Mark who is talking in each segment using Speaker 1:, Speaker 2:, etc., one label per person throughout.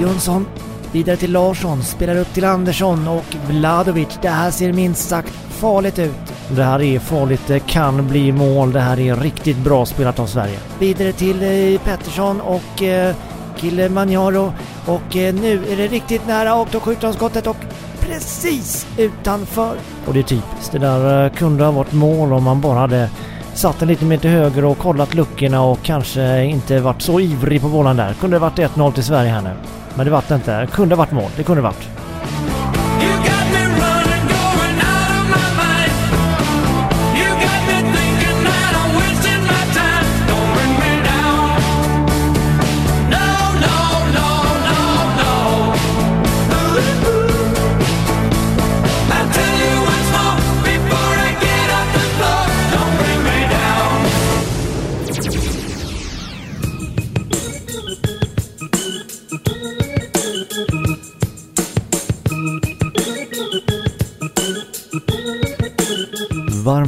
Speaker 1: Jönsson vidare till Larsson, spelar upp till Andersson och Vladovic. Det här ser minst sagt farligt ut. Det här är farligt, det kan bli mål. Det här är riktigt bra spelat av Sverige. Vidare till eh, Pettersson och eh, Kille Manjaro och eh, nu är det riktigt nära och då skjuter han skottet och precis utanför. Och det är typiskt. Det där eh, kunde ha varit mål om man bara hade satt den lite mer till höger och kollat luckorna och kanske inte varit så ivrig på bollen där. Kunde det varit 1-0 till Sverige här nu. Men det vart det inte. Det kunde varit mål. Det kunde varit.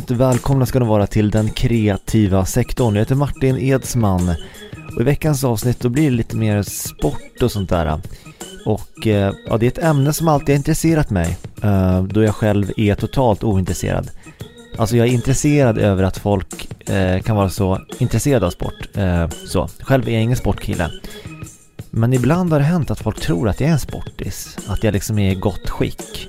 Speaker 2: Varmt välkomna ska ni vara till den kreativa sektorn. Jag heter Martin Edsman och i veckans avsnitt då blir det lite mer sport och sånt där. Och eh, ja, det är ett ämne som alltid har intresserat mig eh, då jag själv är totalt ointresserad. Alltså jag är intresserad över att folk eh, kan vara så intresserade av sport. Eh, så, själv är jag ingen sportkille. Men ibland har det hänt att folk tror att jag är en sportis, att jag liksom är i gott skick.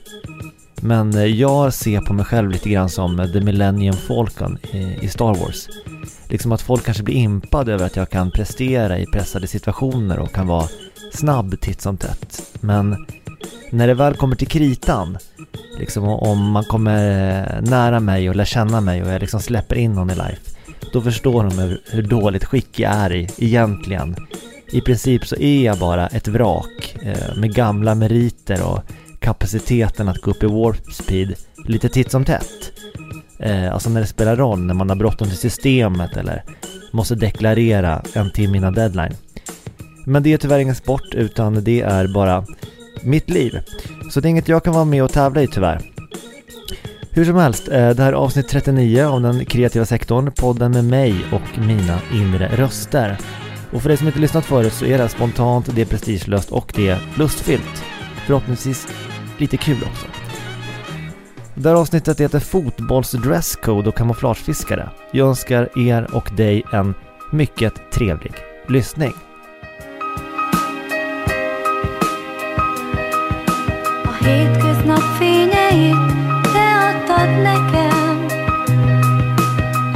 Speaker 2: Men eh, jag ser på mig själv lite grann som eh, The Millennium Falcon eh, i, Star Wars. Liksom att folk kanske blir impade över att jag kan prestera i pressade situationer och kan vara snabb titt som tätt. Men när det väl kommer till kritan, liksom om man kommer nära mig och lär känna mig och jag liksom släpper in någon i life, då förstår de hur, dåligt skick jag är i egentligen. I princip så är jag bara ett vrak med gamla meriter och kapaciteten att gå upp i warp speed lite titt som tätt. Eh, alltså när det spelar roll, när man har bråttom till systemet eller måste deklarera en timme innan deadline. Men det är tyvärr ingen sport utan det är bara mitt liv. Så det är inget jag kan vara med och tävla i tyvärr. Hur som helst, eh, det här är avsnitt 39 av den kreativa sektorn, podden med mig och mina inre röster. Och för dig som inte lyssnat förut så är det här spontant, det är prestigelöst och det är lustfyllt. Förhoppningsvis lite kul också. Det här avsnittet heter Fotbollsdresscode och kamouflagefiskare. Jag önskar er och dig en mycket trevlig lyssning.
Speaker 3: A hétköznap fényeit te adtad nekem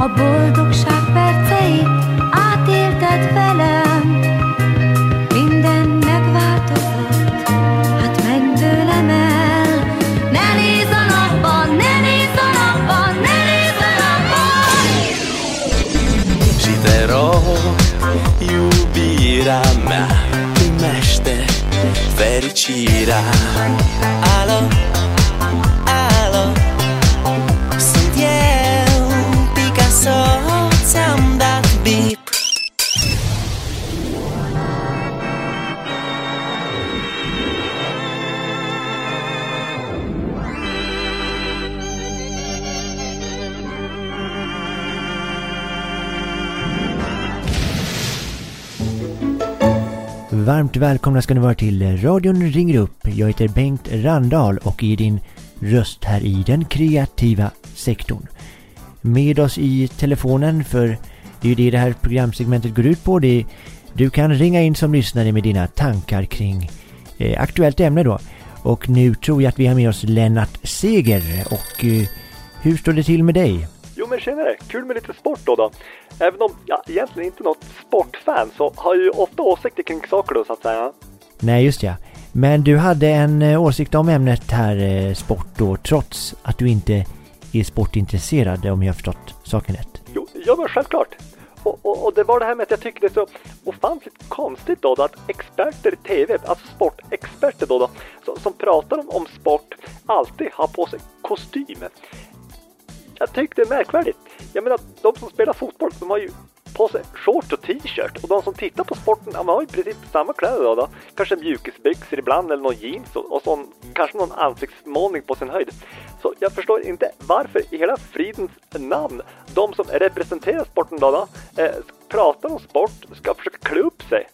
Speaker 3: A boldogság perceit átélted velem
Speaker 4: rá, állam
Speaker 1: Varmt välkomna ska ni vara till radion ringer upp. Jag heter Bengt Randahl och är din röst här i den kreativa sektorn. Med oss i telefonen, för det är ju det det här programsegmentet går ut på. Det är, du kan ringa in som lyssnare med dina tankar kring eh, aktuellt ämne då. Och nu tror jag att vi har med oss Lennart Seger. Och eh, hur står det till med dig?
Speaker 5: Men tjenare, kul med lite sport då då. Även om jag egentligen inte är något sportfan så har jag ju ofta åsikter kring saker då så att säga.
Speaker 1: Nej, just ja. Men du hade en eh, åsikt om ämnet här eh, sport då, trots att du inte är sportintresserad om jag har förstått saken rätt.
Speaker 5: Jo, ja men självklart. Och, och, och det var det här med att jag tycker det är så ofantligt konstigt då, då att experter i TV, alltså sportexperter då, då som, som pratar om, om sport alltid har på sig kostym. Jag tycker det är märkvärdigt. Jag menar, de som spelar fotboll, de har ju på sig shorts och t-shirt och de som tittar på sporten, ja, man har ju precis samma kläder då, då. Kanske mjukisbyxor ibland eller någon jeans och, och sån, kanske någon ansiktsmålning på sin höjd. Så jag förstår inte varför i hela fridens namn de som representerar sporten då, då eh, pratar om sport ska försöka klä upp sig.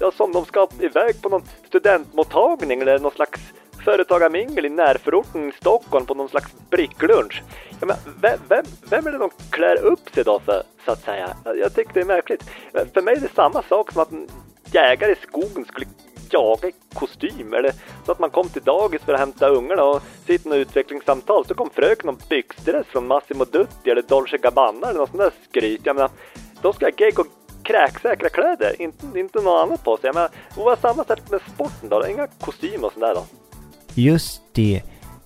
Speaker 5: Ja, som de ska iväg på någon studentmottagning eller någon slags företagarmingel i närförorten i Stockholm på någon slags bricklunch. Ja, men vem, vem, vem är det de klär upp sig då för, så att säga? Jag, jag tycker det är märkligt. För mig är det samma sak som att en jägare i skogen skulle jaga i kostym eller så att man kom till dagis för att hämta ungarna och sitta i något utvecklingssamtal så kom fröken om byxdress från Massimo Dutti eller Dolce Gabbana eller något sånt där skryt. Jag menar, de ska ha gegg och kräksäkra kläder, inte, inte något annat på sig. Jag menar, det var samma sätt med sporten då, inga kostymer och sånt där då.
Speaker 1: Just det.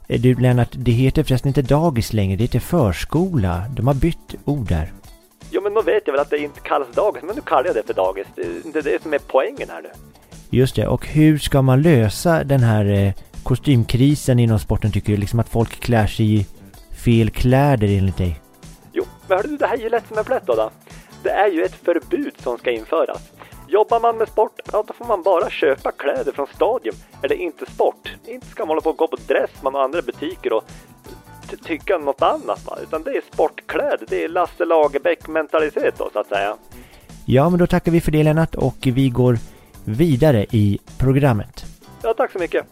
Speaker 1: Eh, Du Lennart, det heter förresten inte dagis längre, det heter förskola. De har bytt ord där.
Speaker 5: Jo men då vet jag väl att det inte kallas dagis, men nu kallar jag det för dagis. Det är det som är poängen här nu.
Speaker 1: Just det, och hur ska man lösa den här eh, kostymkrisen inom sporten tycker du? Liksom att folk klär sig i fel kläder enligt dig?
Speaker 5: Jo, men hörru du, det här är ju lätt som en plätt då, då. Det är ju ett förbud som ska införas. Jobbar man med sport, ja då får man bara köpa kläder från Stadium. Är det inte sport? Inte ska man hålla på och gå på Dressman och andra butiker och ty- tycka något annat va? Utan det är sportkläder, det är Lasse Lagerbäck mentalitet då så att säga.
Speaker 1: Ja, men då tackar vi för det Lennart och vi går vidare i programmet.
Speaker 5: Ja, tack så mycket.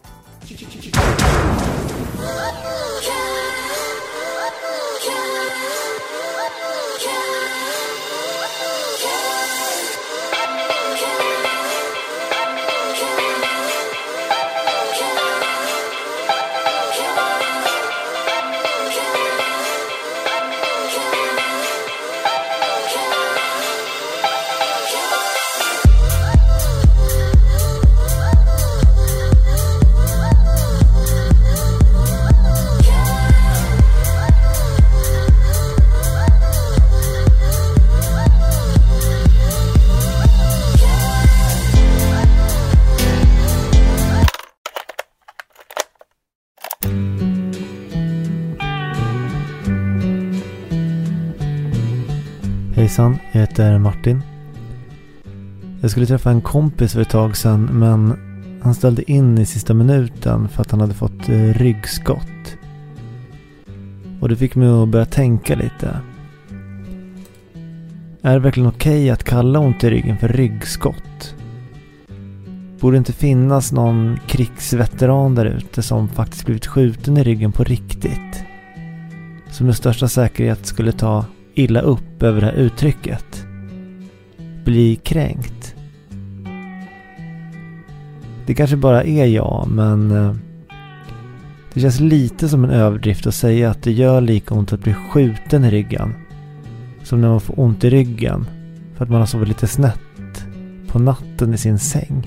Speaker 2: Hejsan, jag heter Martin. Jag skulle träffa en kompis för ett tag sedan men han ställde in i sista minuten för att han hade fått eh, ryggskott. Och det fick mig att börja tänka lite. Är det verkligen okej att kalla ont i ryggen för ryggskott? Borde det inte finnas någon krigsveteran där ute som faktiskt blivit skjuten i ryggen på riktigt? Som med största säkerhet skulle ta illa upp över det här uttrycket. Bli kränkt. Det kanske bara är jag, men eh, det känns lite som en överdrift att säga att det gör lika ont att bli skjuten i ryggen som när man får ont i ryggen för att man har sovit lite snett på natten i sin säng.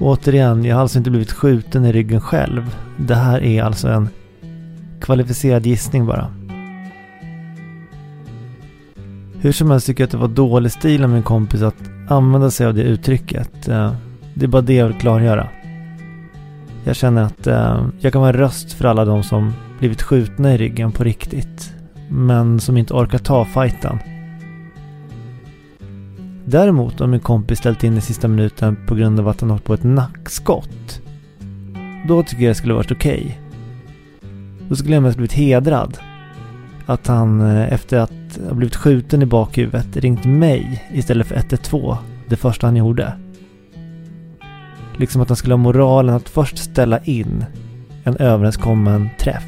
Speaker 2: Återigen, jag har alltså inte blivit skjuten i ryggen själv. Det här är alltså en kvalificerad gissning bara. Hur som helst tycker jag att det var dålig stil av min kompis att använda sig av det uttrycket. Eh, det är bara det jag vill klargöra. Jag känner att eh, jag kan vara en röst för alla de som blivit skjutna i ryggen på riktigt. Men som inte orkar ta fighten. Däremot om min kompis ställt in i sista minuten på grund av att han åkt på ett nackskott. Då tycker jag det skulle varit okej. Då skulle jag mest blivit hedrad. Att han eh, efter att ha blivit skjuten i bakhuvudet ringt mig istället för 112 det första han gjorde. Liksom att han skulle ha moralen att först ställa in en överenskommen träff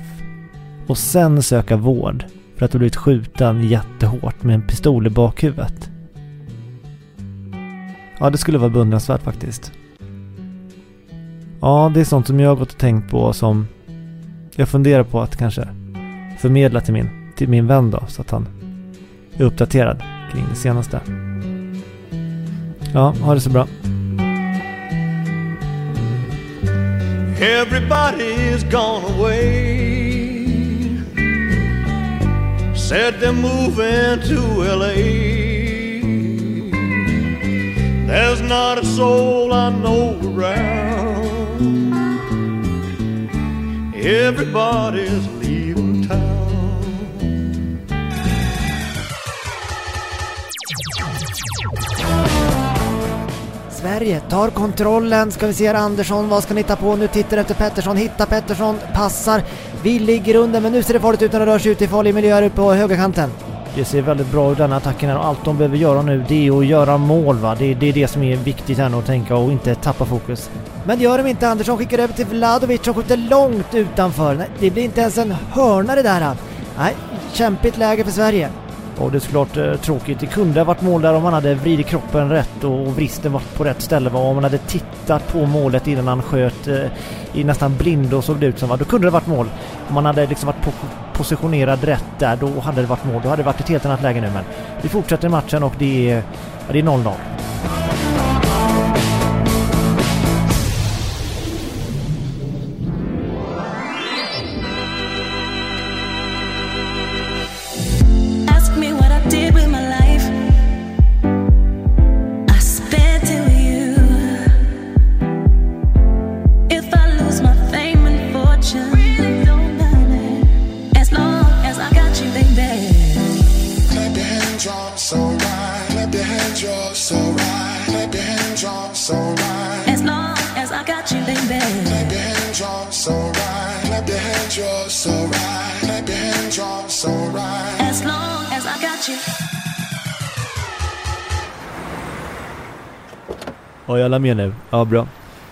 Speaker 2: och sen söka vård för att ha blivit skjuten jättehårt med en pistol i bakhuvudet. Ja, det skulle vara beundransvärt faktiskt. Ja, det är sånt som jag har gått och tänkt på som jag funderar på att kanske förmedla till min, till min vän då, så att han är uppdaterad kring det senaste. Ja, ha det så bra.
Speaker 6: Everybody's gone away. Said they're moving to LA. There's not a soul I know around. Everybody's leaving town.
Speaker 1: Sverige tar kontrollen. Ska vi se här Andersson, vad ska ni hitta på? Nu tittar efter Pettersson, hittar Pettersson, passar. Vi ligger under men nu ser det farligt ut när det rör sig ut i farlig miljö här uppe på högerkanten. Det ser väldigt bra ut den attacken här och allt de behöver göra nu det är att göra mål va. Det, det är det som är viktigt här nu att tänka och inte tappa fokus. Men det gör de inte. Andersson skickar över till Vladovic som skjuter långt utanför. Nej, det blir inte ens en hörna det där. Nej, kämpigt läge för Sverige. Och det är såklart eh, tråkigt. Det kunde ha varit mål där om han hade vridit kroppen rätt och, och vristen var på rätt ställe. Va? Om han hade tittat på målet innan han sköt eh, i nästan blind och såg det ut som. Va? Då kunde det varit mål. Om han hade liksom varit po positionerad rätt där, då hade det varit mål. Då hade det varit ett helt annat läge nu. Men vi fortsätter matchen och det är, 0-0.
Speaker 7: Hands, you're so right. Clap your hands, you're so right.
Speaker 8: As long as I got you.
Speaker 2: Ja, jag la med nu. Ja, bra.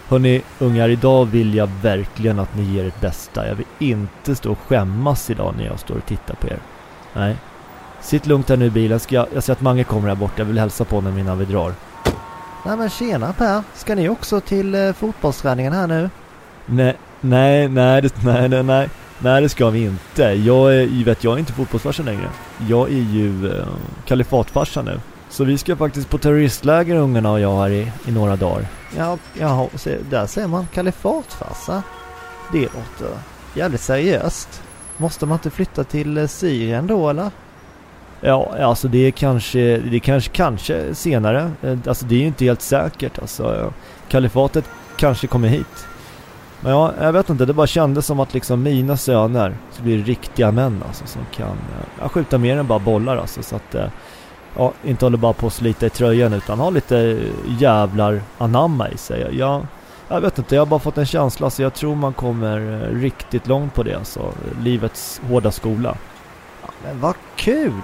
Speaker 2: Hörni, ungar, idag vill jag verkligen att ni ger ert bästa. Jag vill inte stå och skämmas idag när jag står och tittar på er. Nej. Sitt lugnt här nu i bilen. Ska jag, jag ser att Mange kommer här borta. Jag vill hälsa på honom innan vi drar.
Speaker 1: Nej men tjena Per, ska ni också till eh, fotbollsträningen här nu?
Speaker 2: Nej, nej, nej, det, nej, nej, nej. Nej, det ska vi inte. Jag är, vet, jag är inte fotbollsfarsa längre. Jag är ju eh, kalifatfarsa nu. Så vi ska faktiskt på terroristläger ungarna och jag här i, i några dagar.
Speaker 1: Ja, se, där ser man kalifatfarsa. Det låter jävligt seriöst. Måste man inte flytta till eh, Syrien då eller?
Speaker 2: Ja, alltså det är kanske, det är kanske, kanske senare. Eh, Alltså det är ju inte helt säkert alltså. Ja. Kalifatet kanske kommer hit. Men ja, jag vet inte, det bara kändes som att liksom mina söner så blir riktiga män alltså som kan eh, ja, skjuta mer än bara bollar alltså. Så att, eh, ja, inte håller bara på att slita i tröjan utan har lite jävlar anamma i sig. Jag, jag vet inte, jag har bara fått en känsla så jag tror man kommer eh, riktigt långt på det alltså. Livets hårda skola.
Speaker 1: Ja, men vad kul!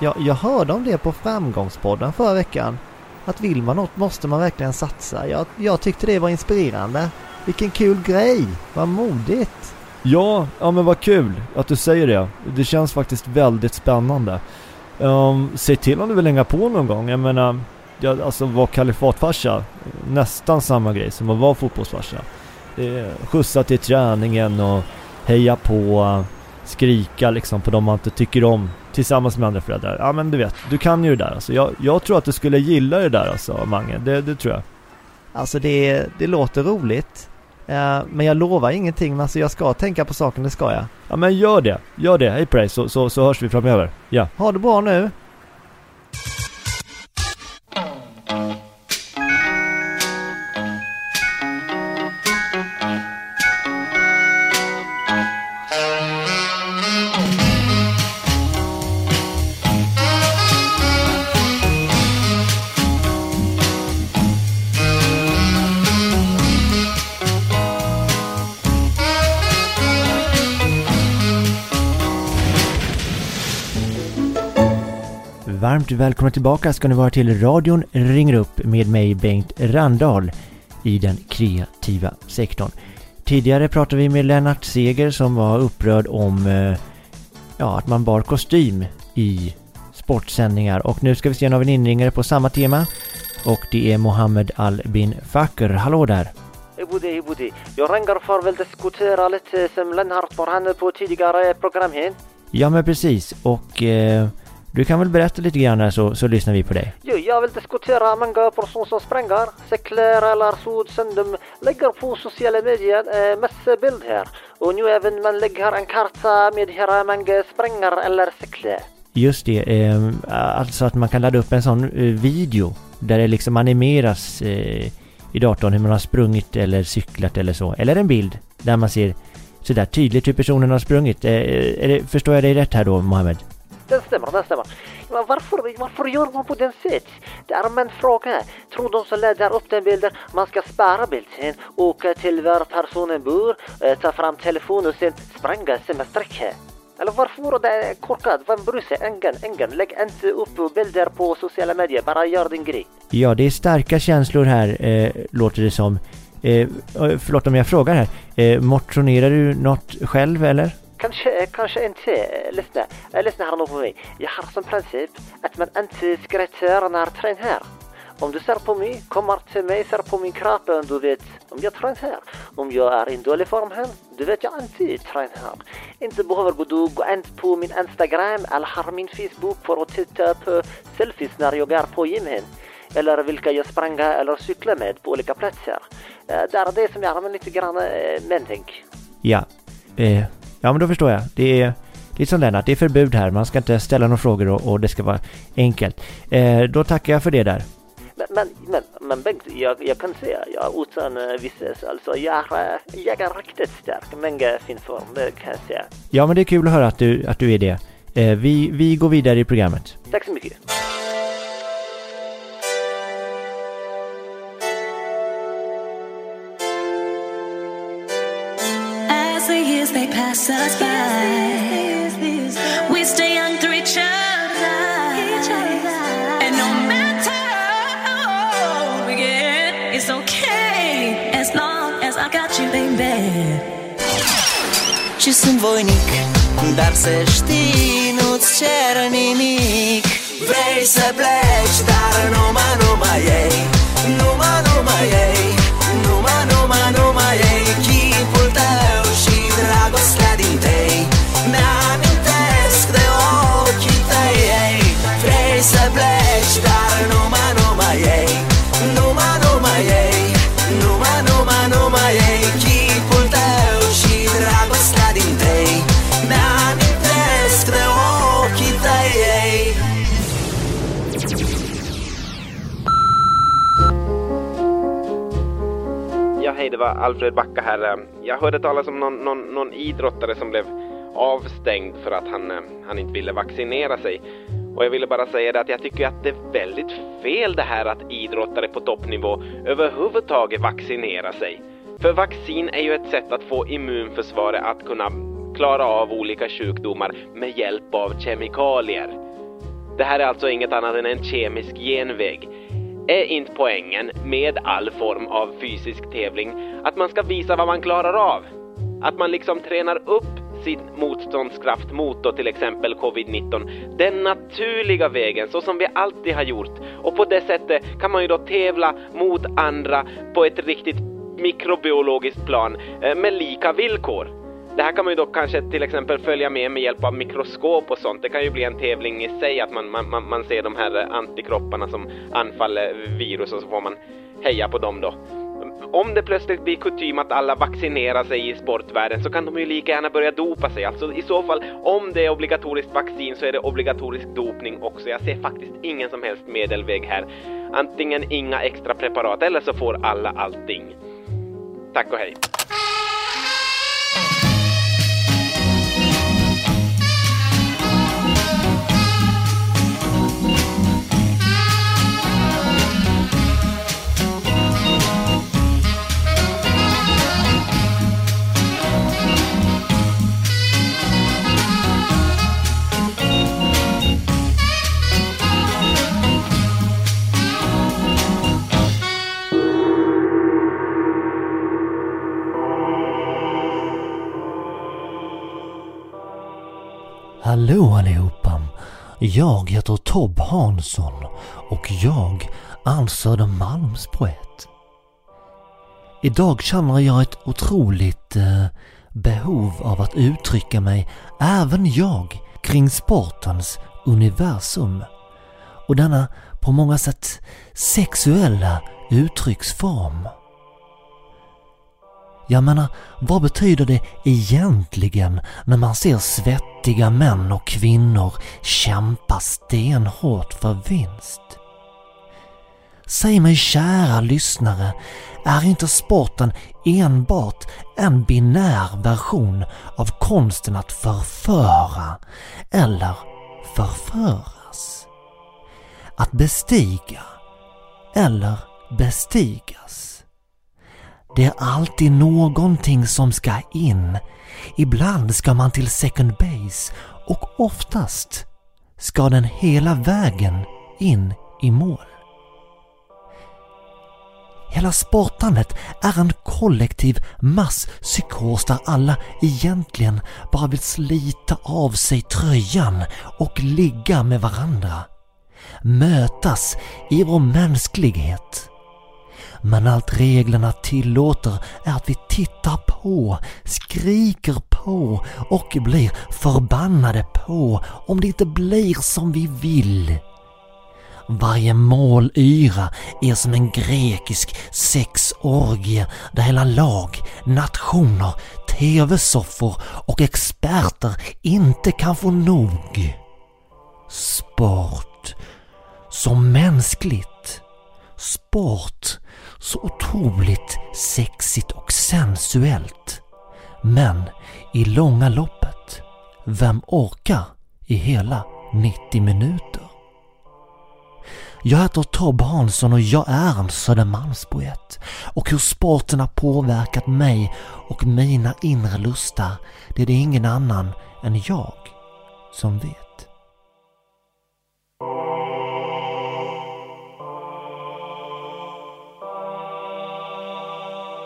Speaker 1: Jag, jag hörde om det på Framgångspodden förra veckan. Att vill man något måste man verkligen satsa. Jag, jag tyckte det var inspirerande. Vilken kul grej! Vad modigt!
Speaker 2: Ja, ja men vad kul att du säger det. Det känns faktiskt väldigt spännande. Um, säg till om du vill hänga på någon gång. Jag menar, jag, alltså vara kalifatfarsa, nästan samma grej som att vara fotbollsfarsa. Är skjutsa till träningen och heja på, skrika liksom på de man inte tycker om tillsammans med andra föräldrar. Ja men du vet, du kan ju det där alltså. Jag, jag tror att du skulle gilla det där alltså, Mange. Det, det tror jag.
Speaker 1: Alltså det, det låter roligt. Eh, men jag lovar ingenting, men alltså jag ska tänka på saken, det ska jag.
Speaker 2: Ja men gör det, gör det. Hej på dig så, så, så hörs vi framöver. Ja.
Speaker 1: Ha det bra nu! Varmt välkomna tillbaka ska ni vara till radion ringer upp med mig Bengt Randahl i den kreativa sektorn. Tidigare pratade vi med Lennart Seger som var upprörd om eh, ja, att man bar kostym i sportsändningar och nu ska vi se en av en inringare på samma tema och det är Mohammed Al-Bin Fakr. Hallå där!
Speaker 9: Ibudi, Ibudi. Jag ringer för att diskutera lite som Lennart var på tidigare program här.
Speaker 1: Ja men precis och eh, du kan väl berätta lite grann så, så lyssnar vi på dig.
Speaker 9: Jo, jag vill diskutera många personer som springer, cyklar eller så som de lägger på sociala medier eh, massa bild här. Och nu även man lägger en karta med hur många springer eller cyklar.
Speaker 1: Just det, eh, alltså att man kan ladda upp en sån eh, video där det liksom animeras eh, i datorn hur man har sprungit eller cyklat eller så. Eller en bild där man ser sådär tydligt hur personen har sprungit. Eh, det, förstår jag dig rätt här då, Mohammed?
Speaker 9: Den stämmer, den stämmer. Men varför, varför gör man på den sätt? Det är en fråga. Tror de som laddar upp den bilden, man ska spara bilden, åka till var personen bor, eh, ta fram telefonen och sen spränga samma. Eller varför det korkat? Vem bryr sig? Ingen, ingen. Lägg inte upp bilder på sociala medier. Bara gör din grej.
Speaker 2: Ja, det är starka känslor här, eh, låter det som. Eh, eh förlåt om jag frågar här. Eh, motionerar du något själv eller?
Speaker 9: Kanske, kanske inte. Lyssna, lyssna här nu på mig. Jag har som princip att man inte skrattar när tränar. Om du ser på mig, kommer till mig, ser på min kropp, du vet om jag tränar. Om jag är i dålig form här, du vet jag inte tränar. Inte behöver du gå in på min Instagram eller har min Facebook för att titta på selfies när jag är på gymmet. Eller vilka jag sprang eller cyklar med på olika platser. Eh, det är det som jag har lite grann eh, men tänk.
Speaker 2: Ja. Eh, ja, men då förstår jag. Det är lite som Lennart, det är förbud här. Man ska inte ställa några frågor och, och det ska vara enkelt. Eh, då tackar jag för det där.
Speaker 9: Men, men, men, men Bengt, jag, jag kan säga, jag utan uh, visses, alltså jag, är, eh, jag är riktigt stark, men fin form, det kan jag säga.
Speaker 2: Ja, men det är kul att höra att du, att du är det. Eh, vi, vi går vidare i programmet.
Speaker 9: Tack så mycket.
Speaker 1: Years they pass us by, we stay young through each other. And no matter how old we get, it's okay. As long as I got you, baby.
Speaker 4: Și sunt voinic Dar să știi, nu-ți cer nimic. Vrei să pleci, dar numai, numai ei Numai, numai ei
Speaker 10: hej, det var Alfred Backa här. Ehm, jag hörde talas om någon, någon, någon idrottare som blev avstängd för att han, ehm, han inte ville vaccinera sig. Och jag ville bara säga det att jag tycker att det är väldigt fel det här att idrottare på toppnivå överhuvudtaget vaccinerar sig. För vaccin är ju ett sätt att få immunförsvaret att kunna klara av olika sjukdomar med hjälp av kemikalier. Det här är alltså inget annat än en kemisk genväg. Är inte poängen med all form av fysisk tävling att man ska visa vad man klarar av? Att man liksom tränar upp sin motståndskraft mot då till exempel covid-19 den naturliga vägen så som vi alltid har gjort och på det sättet kan man ju då tävla mot andra på ett riktigt mikrobiologiskt plan eh, med lika villkor. Det här kan man ju då kanske till exempel följa med med hjälp av mikroskop och sånt. Det kan ju bli en tävling i sig att man, man, man, ser de här antikropparna som anfaller virus och så får man heja på dem då. Om det plötsligt blir kutym att alla vaccinerar sig i sportvärlden så kan de ju lika gärna börja dopa sig. Alltså i så fall, om det är obligatoriskt vaccin så är det obligatorisk dopning också. Jag ser faktiskt ingen som helst medelväg här. Antingen inga extra preparat eller så får alla allting. Tack och hej.
Speaker 2: Hallå allihopa! Jag heter Tob Hansson och jag är Södermalms poet. Idag känner jag ett otroligt eh, behov av att uttrycka mig, även jag, kring sportens universum. Och denna på många sätt sexuella uttrycksform. Jag menar, vad betyder det egentligen när man ser svettiga män och kvinnor kämpa stenhårt för vinst? Säg mig kära lyssnare, är inte sporten enbart en binär version av konsten att förföra eller förföras? Att bestiga eller bestigas? Det är alltid någonting som ska in
Speaker 1: Ibland ska man till second base och oftast ska den hela vägen in i mål. Hela sportandet är en kollektiv masspsykos där alla egentligen bara vill slita av sig tröjan och ligga med varandra. Mötas i vår mänsklighet. Men allt reglerna tillåter är att vi tittar på, skriker på och blir förbannade på om det inte blir som vi vill. Varje målyra är som en grekisk sexorgie där hela lag, nationer, tv-soffor och experter inte kan få nog. Sport. Så mänskligt. Sport. Så otroligt sexigt och sensuellt. Men i långa loppet, vem orkar i hela 90 minuter? Jag heter Tobbe Hansson och jag är en Södermalmspoet. Och hur sporten har påverkat mig och mina inre lustar, det är det ingen annan än jag som vet.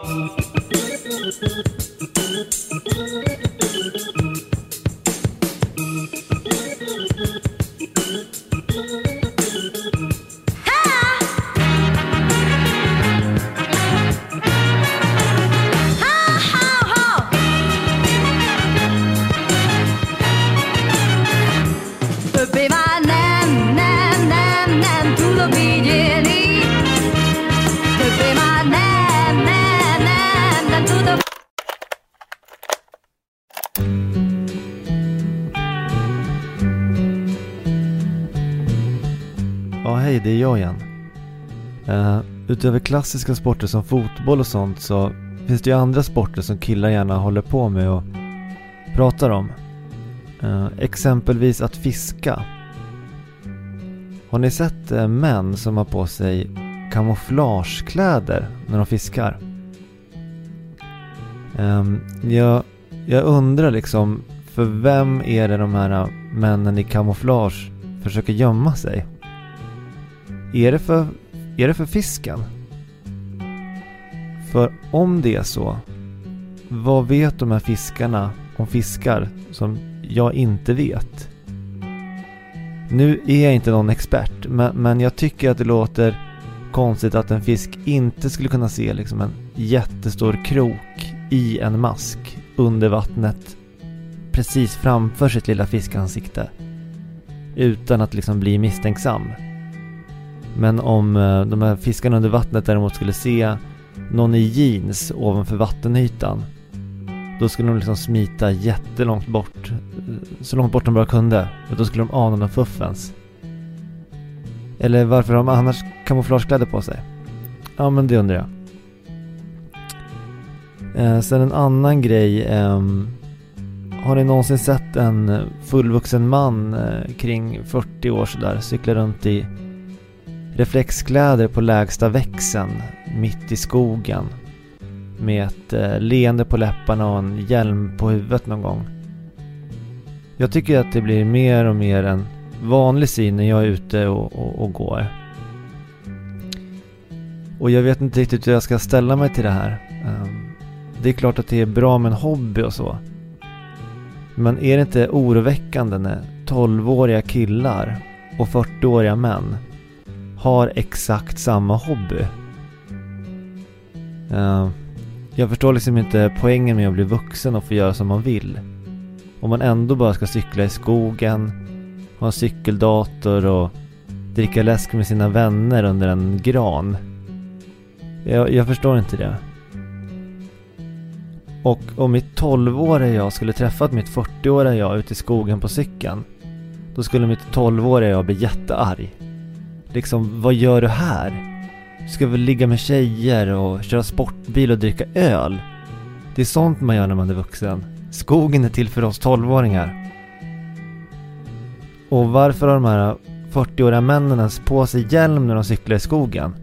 Speaker 3: Uppe i
Speaker 2: jag igen. Uh, utöver klassiska sporter som fotboll och sånt så finns det ju andra sporter som killar gärna håller på med och pratar om. Uh, exempelvis att fiska. Har ni sett uh, män som har på sig kamouflagekläder när de fiskar? Um, jag, jag undrar liksom, för vem är det de här männen i kamouflage försöker gömma sig? Är det för, är det för fisken? För om det är så, vad vet de här fiskarna om fiskar som jag inte vet? Nu är jag inte någon expert, men, men jag tycker att det låter konstigt att en fisk inte skulle kunna se liksom en jättestor krok i en mask under vattnet precis framför sitt lilla fiskansikte utan att liksom bli misstänksam. Men om eh, de här fiskarna under vattnet däremot skulle se någon i jeans ovanför vattenytan då skulle de liksom smita jättelångt bort, eh, så långt bort de bara kunde. För då skulle de ana någon fuffens. Eller varför har de annars kamouflagekläder på sig? Ja men det undrar jag. Eh, sen en annan grej. Eh, har ni någonsin sett en fullvuxen man eh, kring 40 år sådär cykla runt i reflexkläder på lägsta växeln mitt i skogen med ett eh, leende på läpparna och en hjälm på huvudet någon gång. Jag tycker att det blir mer och mer en vanlig syn när jag är ute och, och, och går. Och jag vet inte riktigt hur jag ska ställa mig till det här. Ehm, det är klart att det är bra med en hobby och så. Men är det inte oroväckande när 12-åriga killar och 40-åriga män har exakt samma hobby? Uh, jag förstår liksom inte poängen med att bli vuxen och få göra som man vill. Om man ändå bara ska cykla i skogen, ha en cykeldator och dricka läsk med sina vänner under en gran. Jag, jag förstår inte det. Och om mitt 12-åriga jag skulle träffat mitt 40-åriga jag ute i skogen på cykeln. Då skulle mitt 12-åriga jag bli jättearg. Liksom, vad gör du här? Du ska väl ligga med tjejer och köra sportbil och dricka öl? Det är sånt man gör när man är vuxen. Skogen är till för oss 12-åringar. Och varför har de här 40-åriga männen ens på sig hjälm när de cyklar i skogen?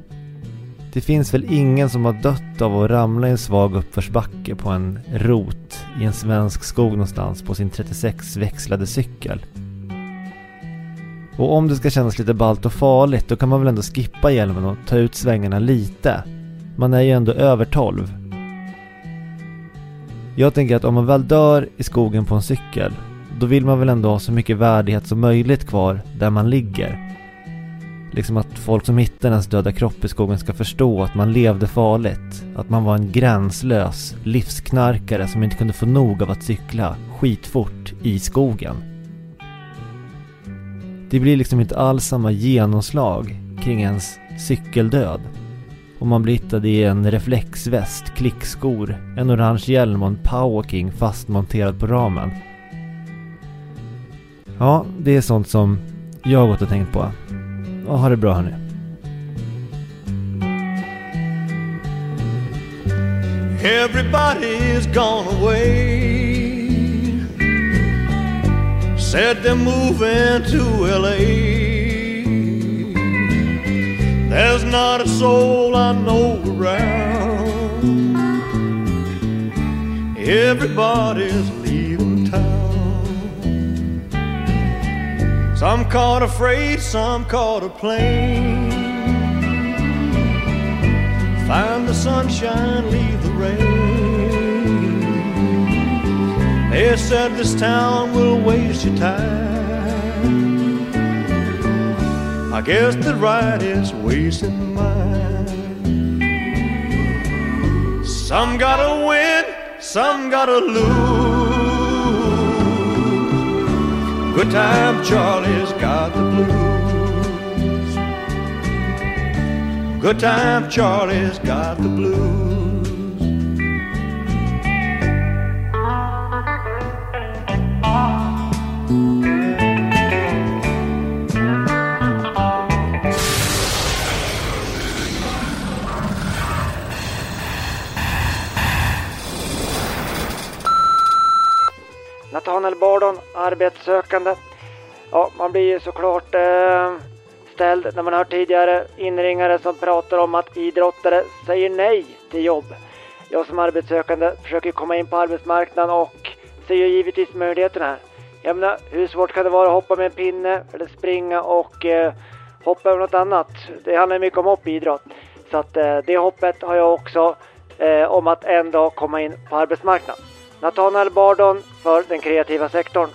Speaker 2: Det finns väl ingen som har dött av att ramla i en svag uppförsbacke på en rot
Speaker 11: i en svensk skog någonstans på sin 36 växlade cykel. Och om det ska kännas lite ballt och farligt då kan man väl ändå skippa hjälmen och ta ut svängarna lite. Man är ju ändå över 12. Jag tänker att om man väl dör i skogen på en cykel då vill man väl ändå ha så mycket värdighet som möjligt kvar där man ligger. Liksom att folk som hittar ens döda kropp i skogen ska förstå att man levde farligt. Att man var en gränslös livsknarkare som inte kunde få nog av att cykla skitfort i skogen. Det blir liksom inte alls samma genomslag kring ens cykeldöd. Om man blir hittad i en reflexväst, klickskor, en orange hjälm och en powerking fastmonterad på ramen. Ja, det är sånt som jag har gått och tänkt på. Och ha det bra hörni.
Speaker 6: Everybody's gone away. Said they're moving to LA. There's not a soul I know around. Everybody's leaving town. Some caught a freight, some caught a plane. Find the sunshine, leave the rain. They said this town will waste your time. I guess the right is wasting mine. Some gotta win, some gotta lose. Good time, Charlie's got the blues. Good time, Charlie's got the blues.
Speaker 12: Daniel Bardon, arbetssökande. Ja, man blir ju såklart eh, ställd när man hört tidigare inringare som pratar om att idrottare säger nej till jobb. Jag som arbetssökande försöker komma in på arbetsmarknaden och ser ju givetvis möjligheterna här. Jag menar, hur svårt kan det vara att hoppa med en pinne eller springa och eh, hoppa över något annat? Det handlar mycket om hoppidrott. Så att eh, det hoppet har jag också eh, om att en dag komma in på arbetsmarknaden. Nathanael Bardon för den kreativa sektorn.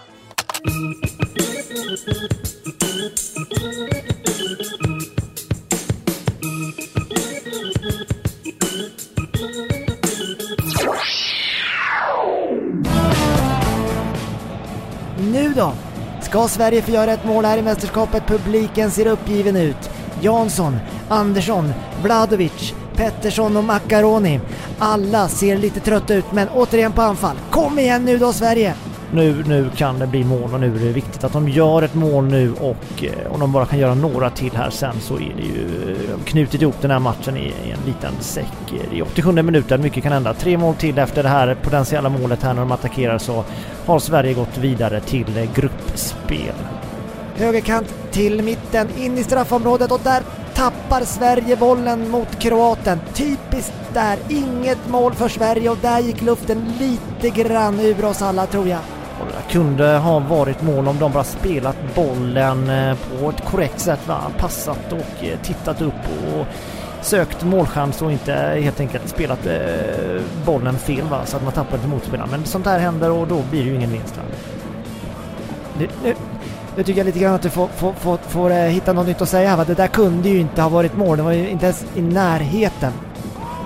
Speaker 2: Nu då? Ska Sverige få göra ett mål här i mästerskapet? Publiken ser uppgiven ut. Jansson, Andersson, Vladovic, Pettersson och Macaroni. Alla ser lite trötta ut men återigen på anfall. Kom igen nu då Sverige! Nu, nu kan det bli mål och nu är det viktigt att de gör ett mål nu och eh, om de bara kan göra några till här sen så är det ju eh, knutit ihop den här matchen i, en liten säck. I 87 minuten, mycket kan hända. Tre mål till efter det här potentiella målet här när de attackerar så har Sverige gått vidare till eh, gruppspel. Högerkant till mitten, in i straffområdet och där tappar Sverige bollen mot Kroaten. Typiskt där, inget mål för Sverige och där gick luften lite grann ur oss alla tror jag. Och det där kunde ha varit mål om de bara spelat bollen eh, på ett korrekt sätt, va? passat och eh, tittat upp och sökt målchans och inte helt enkelt spelat eh, bollen fel va? så att man tappar till motspelaren. Men sånt här händer och då blir det ju ingen vinst. va? Nu, tycker jag lite grann att du får, får, får, får eh, hitta något nytt att säga här va? Det där kunde ju inte ha varit mål, det var ju inte ens i närheten.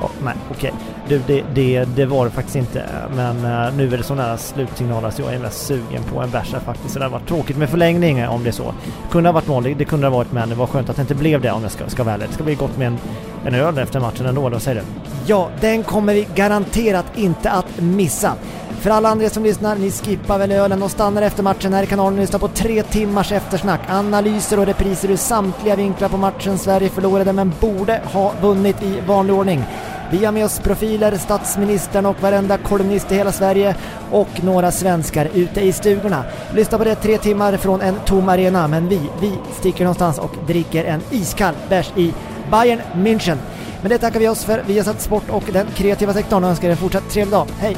Speaker 2: Oh, nej, okej. Du, det, det, det var det faktiskt inte. Men uh, nu är det så nära slutsignaler så jag är mest sugen på en bärs faktiskt. Så det hade varit tråkigt med förlängning eh, om det är så. Kunde ha varit mål, det, det kunde ha varit men det var skönt att det inte blev det om jag ska, ska vara ärlig. Det ska bli gott med en, en öl efter matchen ändå, eller vad säger du? Ja, den kommer vi garanterat inte att missa. För alla andra som lyssnar, ni skippar väl ölen och stannar efter matchen här i kanalen och lyssnar på tre timmars eftersnack, analyser och repriser ur samtliga vinklar på matchen Sverige förlorade men borde ha vunnit i vanlig ordning. Vi har med oss profiler, statsministern och varenda kolumnist i hela Sverige och några svenskar ute i stugorna. Lyssna på det tre timmar från en tom arena men vi, vi sticker någonstans och dricker en iskall bärs i Bayern München. Men det tackar vi oss för. Vi har satt sport och den kreativa sektorn och önskar er en fortsatt trevlig dag. Hej!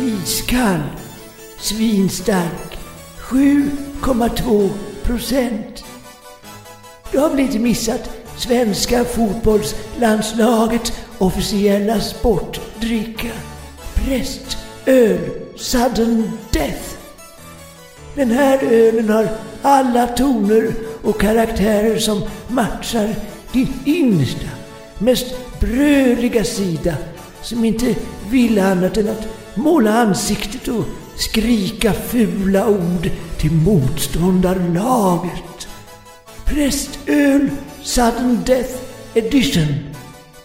Speaker 1: Iskall, svinstark, 7,2 procent. Du har väl inte missat svenska fotbollslandslagets officiella sportdricka? Prästöl sudden death. Den här ölen har alla toner och karaktärer som matchar din innersta, mest bröliga sida som inte vill annat än att måla ansiktet och skrika fula ord till motståndarlaget. Prästöl Sudden Death Edition.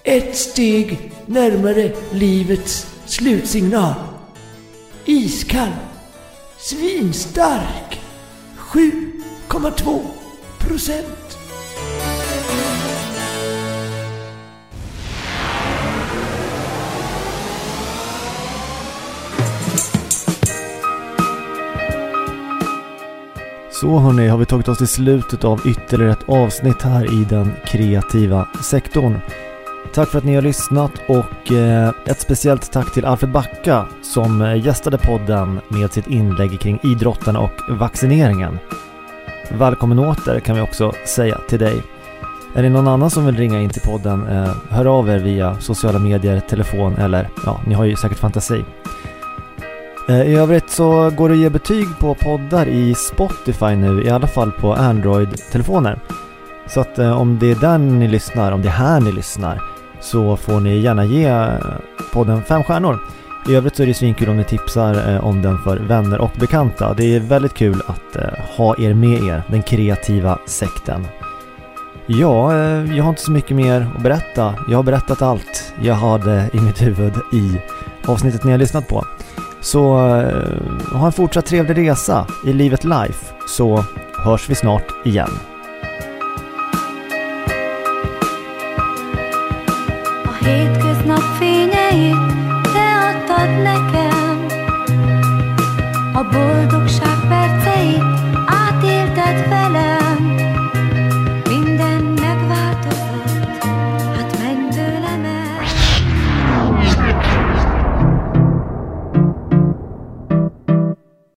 Speaker 1: Ett steg närmare livets slutsignal. Iskall. Svinstark. 7,2 procent.
Speaker 2: Så hörni, har vi tagit oss till slutet av ytterligare ett avsnitt här i den kreativa sektorn. Tack för att ni har lyssnat och eh, ett speciellt tack till Alfred Backa som eh, gästade podden med sitt inlägg kring idrotten och vaccineringen. Välkommen åter kan vi också säga till dig. Är det någon annan som vill ringa in till podden, eh, hör av er via sociala medier, telefon eller ja, ni har ju säkert fantasi. Eh, I övrigt så går det att ge betyg på poddar i Spotify nu, i alla fall på Android-telefoner. Så att eh, om det är där ni lyssnar, om det är här ni lyssnar, så får ni gärna ge eh, podden fem stjärnor. I övrigt så är det svinkul om ni tipsar eh, om den för vänner och bekanta. Det är väldigt kul att eh, ha er med er, den kreativa sekten. Ja, eh, jag har inte så mycket mer att berätta. Jag har berättat allt jag hade i mitt huvud i avsnittet ni har lyssnat på. Så ha en fortsatt trevlig resa i livet life så hörs vi snart igen.
Speaker 3: Vad boldogság.